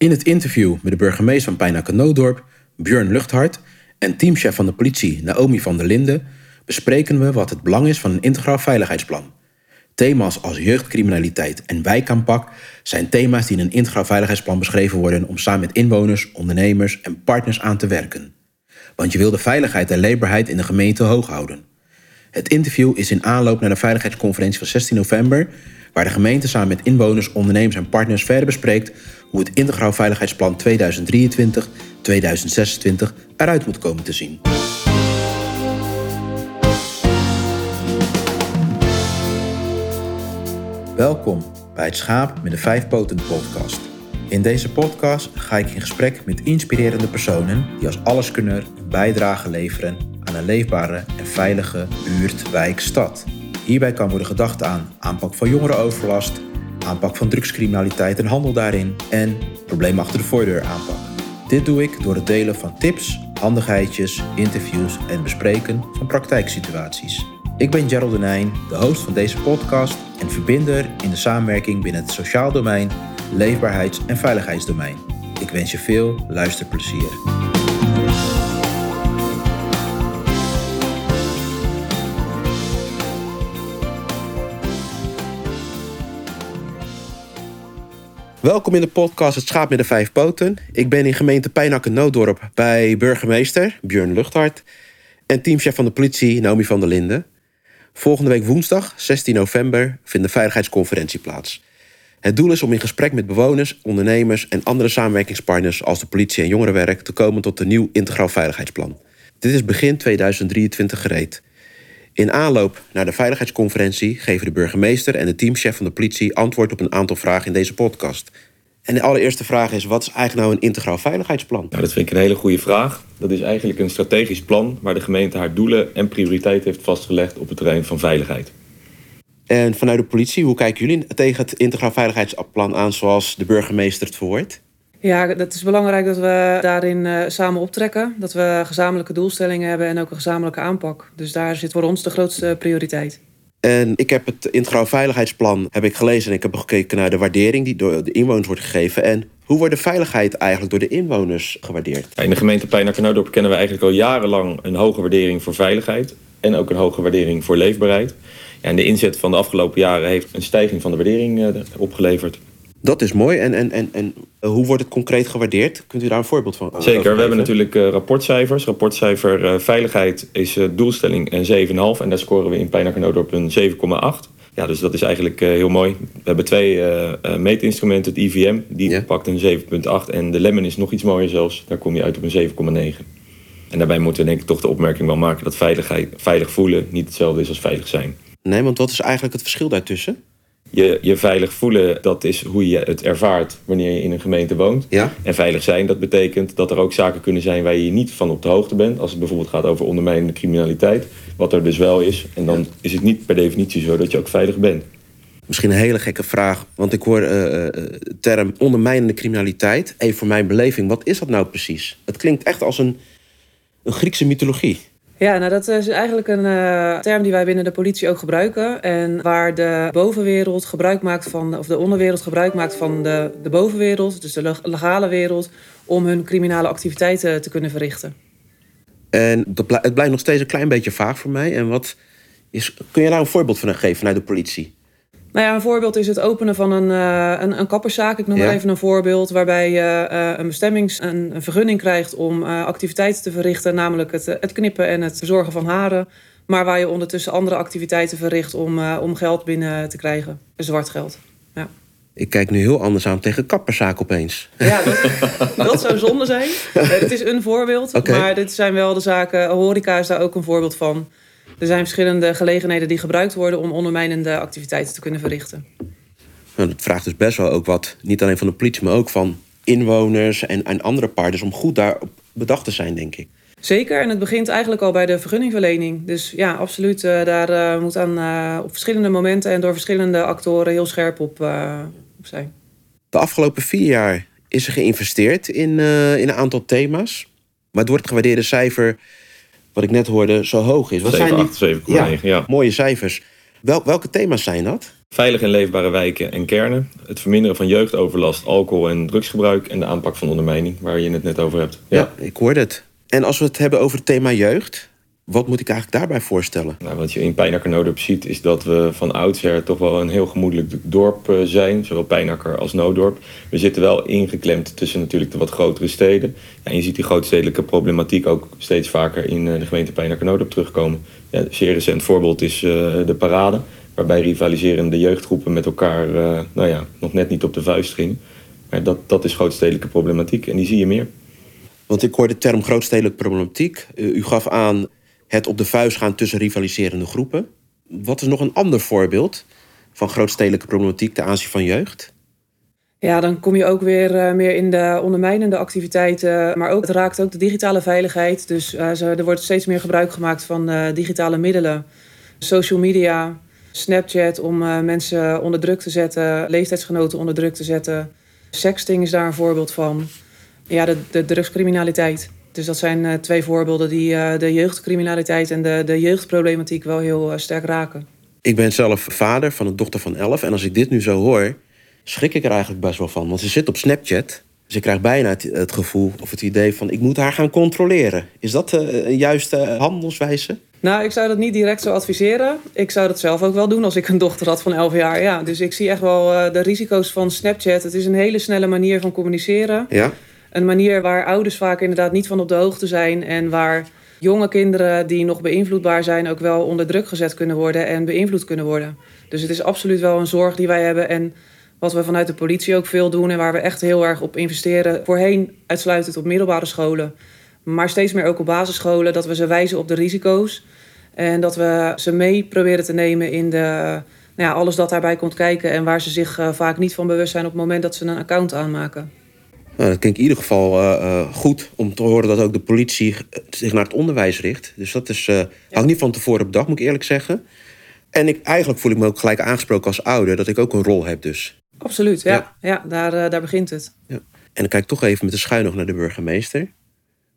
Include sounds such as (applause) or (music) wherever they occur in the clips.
In het interview met de burgemeester van Pijnacker Noodorp, Björn Luchthart, en teamchef van de politie, Naomi van der Linden, bespreken we wat het belang is van een integraal veiligheidsplan. Thema's als jeugdcriminaliteit en wijkaanpak zijn thema's die in een integraal veiligheidsplan beschreven worden om samen met inwoners, ondernemers en partners aan te werken. Want je wil de veiligheid en leefbaarheid in de gemeente hoog houden. Het interview is in aanloop naar de veiligheidsconferentie van 16 november, waar de gemeente samen met inwoners, ondernemers en partners verder bespreekt hoe het Integraal Veiligheidsplan 2023-2026 eruit moet komen te zien. Welkom bij het Schaap met de Vijf Poten podcast. In deze podcast ga ik in gesprek met inspirerende personen die als alleskunner een bijdrage leveren aan een leefbare en veilige buurt, wijk, stad. Hierbij kan worden gedacht aan aanpak van jongerenoverlast, aanpak van drugscriminaliteit en handel daarin en probleem achter de voordeur aanpak. Dit doe ik door het delen van tips, handigheidjes, interviews en bespreken van praktijksituaties. Ik ben Gerald Denijn, de host van deze podcast en verbinder in de samenwerking binnen het sociaal domein, leefbaarheids- en veiligheidsdomein. Ik wens je veel luisterplezier. Welkom in de podcast Het Schaap met de Vijf Poten. Ik ben in gemeente Pijnakken Nooddorp bij burgemeester Björn Luchthart en teamchef van de politie Naomi van der Linden. Volgende week woensdag, 16 november, vindt de veiligheidsconferentie plaats. Het doel is om in gesprek met bewoners, ondernemers en andere samenwerkingspartners als de politie en jongerenwerk te komen tot een nieuw integraal veiligheidsplan. Dit is begin 2023 gereed. In aanloop naar de veiligheidsconferentie geven de burgemeester en de teamchef van de politie antwoord op een aantal vragen in deze podcast. En de allereerste vraag is: wat is eigenlijk nou een integraal veiligheidsplan? Nou, dat vind ik een hele goede vraag. Dat is eigenlijk een strategisch plan waar de gemeente haar doelen en prioriteiten heeft vastgelegd op het terrein van veiligheid. En vanuit de politie, hoe kijken jullie tegen het integraal veiligheidsplan aan zoals de burgemeester het verwoordt? Ja, het is belangrijk dat we daarin uh, samen optrekken. Dat we gezamenlijke doelstellingen hebben en ook een gezamenlijke aanpak. Dus daar zit voor ons de grootste prioriteit. En ik heb het integraal veiligheidsplan heb ik gelezen en ik heb gekeken naar de waardering die door de inwoners wordt gegeven. En hoe wordt de veiligheid eigenlijk door de inwoners gewaardeerd? In de gemeente Pijnacker kennen we eigenlijk al jarenlang een hoge waardering voor veiligheid en ook een hoge waardering voor leefbaarheid. Ja, en de inzet van de afgelopen jaren heeft een stijging van de waardering uh, opgeleverd. Dat is mooi. En, en, en, en hoe wordt het concreet gewaardeerd? Kunt u daar een voorbeeld van Zeker. We hebben natuurlijk uh, rapportcijfers. Rapportcijfer uh, veiligheid is uh, doelstelling een 7,5. En daar scoren we in Pijnacker op een 7,8. Ja, dus dat is eigenlijk heel mooi. We hebben twee meetinstrumenten. Het IVM, die ja. pakt een 7,8. En de Lemon is nog iets mooier zelfs. Daar kom je uit op een 7,9. En daarbij moeten we denk ik toch de opmerking wel maken... dat veiligheid, veilig voelen niet hetzelfde is als veilig zijn. Nee, want wat is eigenlijk het verschil daartussen? Je, je veilig voelen, dat is hoe je het ervaart wanneer je in een gemeente woont. Ja. En veilig zijn, dat betekent dat er ook zaken kunnen zijn waar je niet van op de hoogte bent. Als het bijvoorbeeld gaat over ondermijnende criminaliteit, wat er dus wel is. En dan is het niet per definitie zo dat je ook veilig bent. Misschien een hele gekke vraag, want ik hoor uh, de term ondermijnende criminaliteit. Even voor mijn beleving, wat is dat nou precies? Het klinkt echt als een, een Griekse mythologie. Ja, nou dat is eigenlijk een uh, term die wij binnen de politie ook gebruiken. En waar de bovenwereld gebruik maakt van, of de onderwereld gebruik maakt van de, de bovenwereld, dus de legale wereld, om hun criminele activiteiten te kunnen verrichten. En dat, het blijft nog steeds een klein beetje vaag voor mij. En wat is, kun je daar een voorbeeld van geven vanuit de politie? Nou ja, een voorbeeld is het openen van een, uh, een, een kapperszaak. Ik noem ja. maar even een voorbeeld. Waarbij je uh, een bestemmings- een, een, vergunning krijgt om uh, activiteiten te verrichten. Namelijk het, het knippen en het verzorgen van haren. Maar waar je ondertussen andere activiteiten verricht om, om geld binnen te krijgen. Zwart geld. Ja. Ik kijk nu heel anders aan tegen kapperszaak opeens. Ja, dat, dat zou zonde zijn. (laughs) het is een voorbeeld. Okay. Maar dit zijn wel de zaken. Horeca is daar ook een voorbeeld van. Er zijn verschillende gelegenheden die gebruikt worden om ondermijnende activiteiten te kunnen verrichten. Nou, dat vraagt dus best wel ook wat, niet alleen van de politie, maar ook van inwoners en, en andere partners om goed daarop bedacht te zijn, denk ik. Zeker, en het begint eigenlijk al bij de vergunningverlening. Dus ja, absoluut, uh, daar uh, moet aan uh, op verschillende momenten en door verschillende actoren heel scherp op, op zijn. De afgelopen vier jaar is er geïnvesteerd in, in een aantal thema's. Waardoor het gewaardeerde cijfer wat ik net hoorde, zo hoog is. Wat 7, zijn die 8, 7, ja, 9, ja. mooie cijfers. Wel, welke thema's zijn dat? Veilige en leefbare wijken en kernen. Het verminderen van jeugdoverlast, alcohol en drugsgebruik. En de aanpak van ondermijning, waar je het net over hebt. Ja, ik hoorde het. En als we het hebben over het thema jeugd, wat moet ik eigenlijk daarbij voorstellen? Nou, wat je in Pijnakker ziet, is dat we van oudsher toch wel een heel gemoedelijk dorp eh, zijn. Zowel Pijnakker als Noodorp. We zitten wel ingeklemd tussen natuurlijk de wat grotere steden. Ja, en je ziet die grootstedelijke problematiek ook steeds vaker in eh, de gemeente Pijnakker Noodorp terugkomen. Ja, een zeer recent voorbeeld is uh, de parade. Waarbij rivaliserende jeugdgroepen met elkaar nou ja, nog net niet op de vuist gingen. Maar dat, dat is grootstedelijke problematiek en die zie je meer. Want ik hoor de term grootstedelijke problematiek. U gaf aan het op de vuist gaan tussen rivaliserende groepen. Wat is nog een ander voorbeeld van grootstedelijke problematiek ten aanzien van jeugd? Ja, dan kom je ook weer uh, meer in de ondermijnende activiteiten. Maar ook, het raakt ook de digitale veiligheid. Dus uh, er wordt steeds meer gebruik gemaakt van uh, digitale middelen. Social media, Snapchat om mensen onder druk te zetten. Leeftijdsgenoten onder druk te zetten. Sexting is daar een voorbeeld van. Ja, de, de drugscriminaliteit. Dus dat zijn uh, twee voorbeelden die uh, de jeugdcriminaliteit en de, de jeugdproblematiek wel heel uh, sterk raken. Ik ben zelf vader van een dochter van 11 en als ik dit nu zo hoor, schrik ik er eigenlijk best wel van. Want ze zit op Snapchat. Dus ik krijg bijna het, het gevoel of het idee van ik moet haar gaan controleren. Is dat een juiste handelswijze? Nou, ik zou dat niet direct zo adviseren. Ik zou dat zelf ook wel doen als ik een dochter had van 11 jaar. Ja, dus ik zie echt wel de risico's van Snapchat. Het is een hele snelle manier van communiceren. Ja een manier waar ouders vaak inderdaad niet van op de hoogte zijn en waar jonge kinderen die nog beïnvloedbaar zijn ook wel onder druk gezet kunnen worden en beïnvloed kunnen worden. Dus het is absoluut wel een zorg die wij hebben en wat we vanuit de politie ook veel doen en waar we echt heel erg op investeren. Voorheen uitsluitend op middelbare scholen, maar steeds meer ook op basisscholen, dat we ze wijzen op de risico's en dat we ze mee proberen te nemen in de, nou ja, alles dat daarbij komt kijken en waar ze zich uh, vaak niet van bewust zijn op het moment dat ze een account aanmaken. Nou, dat klinkt in ieder geval uh, uh, goed om te horen dat ook de politie zich naar het onderwijs richt. Dus dat is, uh, ja. ik niet van tevoren op dag, moet ik eerlijk zeggen. En ik, eigenlijk voel ik me ook gelijk aangesproken als ouder, dat ik ook een rol heb dus. Absoluut, ja. Ja, ja daar, daar begint het. Ja. En dan kijk ik toch even met de schuin nog naar de burgemeester.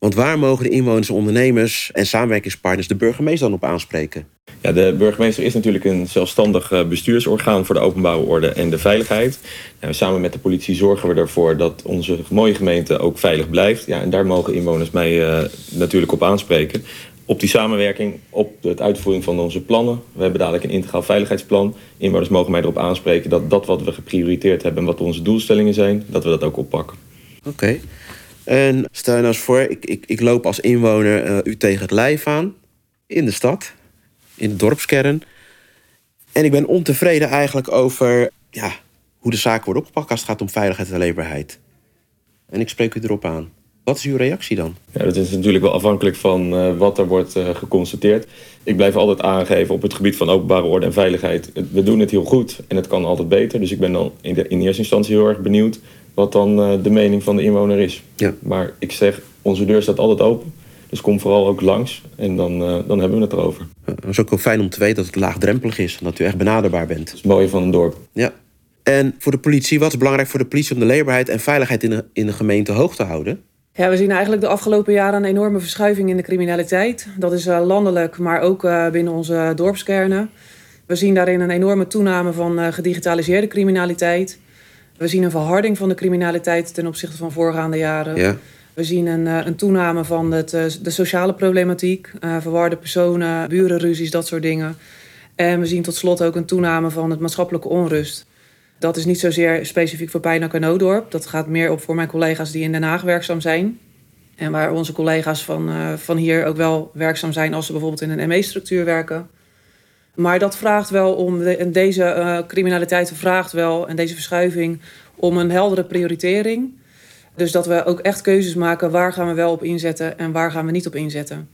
Want waar mogen de inwoners, ondernemers en samenwerkingspartners de burgemeester dan op aanspreken? Ja, de burgemeester is natuurlijk een zelfstandig eh, bestuursorgaan voor de openbare orde en de veiligheid. En samen met de politie zorgen we ervoor dat onze mooie gemeente ook veilig blijft. Ja, en daar mogen inwoners mij uh, natuurlijk op aanspreken. Op die samenwerking, op de uitvoering van onze plannen. We hebben dadelijk een integraal veiligheidsplan. Inwoners mogen mij erop aanspreken dat dat wat we geprioriteerd hebben en wat onze doelstellingen zijn, dat we dat ook oppakken. Oké. Okay. En stel je nou eens voor, ik, ik, ik loop als inwoner uh, u tegen het lijf aan in de stad, in de dorpskern. En ik ben ontevreden eigenlijk over ja, hoe de zaken worden opgepakt als het gaat om veiligheid en leefbaarheid. En ik spreek u erop aan. Wat is uw reactie dan? Ja, dat is natuurlijk wel afhankelijk van uh, wat er wordt uh, geconstateerd. Ik blijf altijd aangeven op het gebied van openbare orde en veiligheid. We doen het heel goed en het kan altijd beter. Dus ik ben dan in, de, in eerste instantie heel erg benieuwd wat dan uh, de mening van de inwoner is. Ja. Maar ik zeg, onze deur staat altijd open. Dus kom vooral ook langs en dan, uh, dan hebben we het erover. Het is ook wel fijn om te weten dat het laagdrempelig is. En dat u echt benaderbaar bent. Dat is het mooie van een dorp. Ja. En voor de politie, wat is belangrijk voor de politie om de leefbaarheid en veiligheid in de, in de gemeente hoog te houden? Ja, we zien eigenlijk de afgelopen jaren een enorme verschuiving in de criminaliteit. Dat is uh, landelijk, maar ook uh, binnen onze dorpskernen. We zien daarin een enorme toename van uh, gedigitaliseerde criminaliteit. We zien een verharding van de criminaliteit ten opzichte van voorgaande jaren. Ja. We zien een, een toename van het, de sociale problematiek, verwarde personen, burenruzies, dat soort dingen. En we zien tot slot ook een toename van het maatschappelijke onrust. Dat is niet zozeer specifiek voor Pijnak en Noodorp. Dat gaat meer op voor mijn collega's die in Den Haag werkzaam zijn. En waar onze collega's van, van hier ook wel werkzaam zijn als ze bijvoorbeeld in een ME-structuur werken. Maar dat vraagt wel om, de, en deze uh, criminaliteit vraagt wel, en deze verschuiving, om een heldere prioritering. Dus dat we ook echt keuzes maken waar gaan we wel op inzetten en waar gaan we niet op inzetten.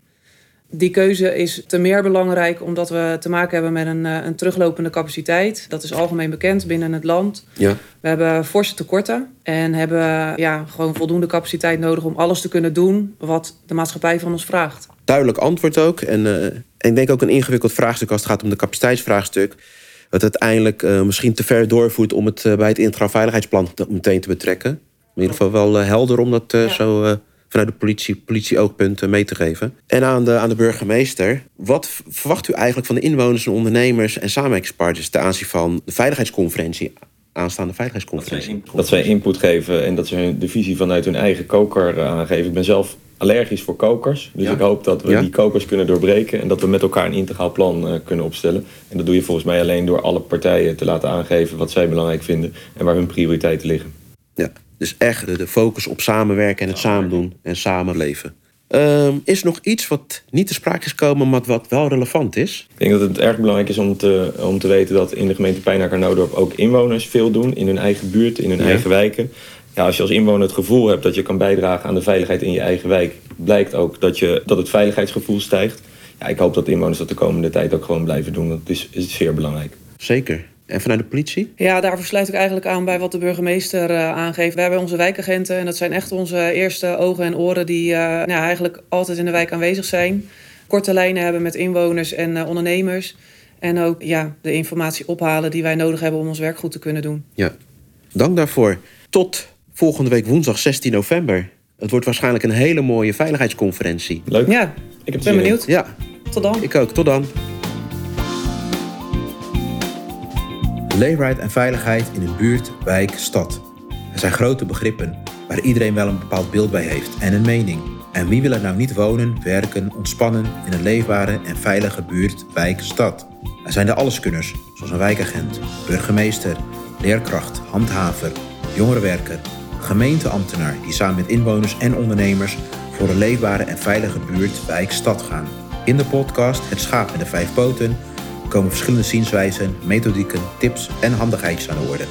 Die keuze is te meer belangrijk omdat we te maken hebben met een, een teruglopende capaciteit. Dat is algemeen bekend binnen het land. Ja. We hebben forse tekorten en hebben ja, gewoon voldoende capaciteit nodig om alles te kunnen doen wat de maatschappij van ons vraagt. Duidelijk antwoord ook. En, uh, en ik denk ook een ingewikkeld vraagstuk als het gaat om de capaciteitsvraagstuk. Dat uiteindelijk uh, misschien te ver doorvoert om het uh, bij het integraal veiligheidsplan meteen te betrekken. In ieder geval wel helder om dat ja. zo vanuit de politie, politieoogpunten mee te geven. En aan de, aan de burgemeester, wat verwacht u eigenlijk van de inwoners en ondernemers en samenwerkingspartners ten aanzien van de veiligheidsconferentie aanstaande veiligheidsconferentie. Dat zij input geven en dat ze de visie vanuit hun eigen koker eh, aangeven. Ik ben zelf allergisch voor kokers. Dus ik hoop dat we die kokers kunnen doorbreken en dat we met elkaar een integraal plan uh, kunnen opstellen. En dat doe je volgens mij alleen door alle partijen te laten aangeven wat zij belangrijk vinden en waar hun prioriteiten liggen. Ja, dus echt de focus op samenwerken en het samen doen en samenleven. Um, is er nog iets wat niet te sprake is gekomen, maar wat wel relevant is? Ik denk dat het erg belangrijk is om te, om te weten dat in de gemeente Pijnaker-Noodorp ook inwoners veel doen in hun eigen buurt, in hun eigen wijken. Ja, als je als inwoner het gevoel hebt dat je kan bijdragen aan de veiligheid in je eigen wijk, blijkt ook dat, je, dat het veiligheidsgevoel stijgt. Ja, ik hoop dat inwoners dat de komende tijd ook gewoon blijven doen. Dat is, is zeer belangrijk. Zeker. En vanuit de politie? Ja, daarvoor sluit ik eigenlijk aan bij wat de burgemeester uh, aangeeft. We hebben onze wijkagenten en dat zijn echt onze eerste ogen en oren die uh, nou, eigenlijk altijd in de wijk aanwezig zijn. Korte lijnen hebben met inwoners en uh, ondernemers. En ook ja, de informatie ophalen die wij nodig hebben om ons werk goed te kunnen doen. Ja, dank daarvoor. Tot volgende week woensdag 16 november. Het wordt waarschijnlijk een hele mooie veiligheidsconferentie. Leuk. Ja, ik heb ben benieuwd. Ja. Tot dan. Ik ook. Tot dan. Leefbaarheid en veiligheid in een buurt, wijk, stad. Er zijn grote begrippen waar iedereen wel een bepaald beeld bij heeft en een mening. En wie wil er nou niet wonen, werken, ontspannen in een leefbare en veilige buurt, wijk, stad? Er zijn de alleskunners, zoals een wijkagent, burgemeester, leerkracht, handhaver, jongerenwerker, gemeenteambtenaar die samen met inwoners en ondernemers voor een leefbare en veilige buurt, wijk, stad gaan. In de podcast Het Schaap met de Vijf Poten komen verschillende zienswijzen, methodieken, tips en handigheidjes aan de orde.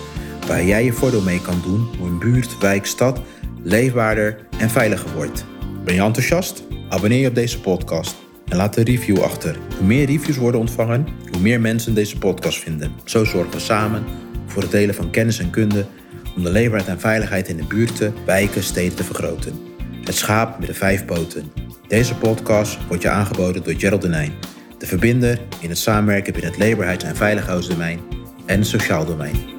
Waar jij je voordeel mee kan doen hoe een buurt, wijk, stad leefbaarder en veiliger wordt. Ben je enthousiast? Abonneer je op deze podcast en laat een review achter. Hoe meer reviews worden ontvangen, hoe meer mensen deze podcast vinden. Zo zorgen we samen voor het delen van kennis en kunde om de leefbaarheid en veiligheid in de buurten, wijken, steden te vergroten. Het schaap met de vijf poten. Deze podcast wordt je aangeboden door Gerald Denijn de verbinder in het samenwerken binnen het leefbaarheids- en veiligheidsdomein en het sociaal domein.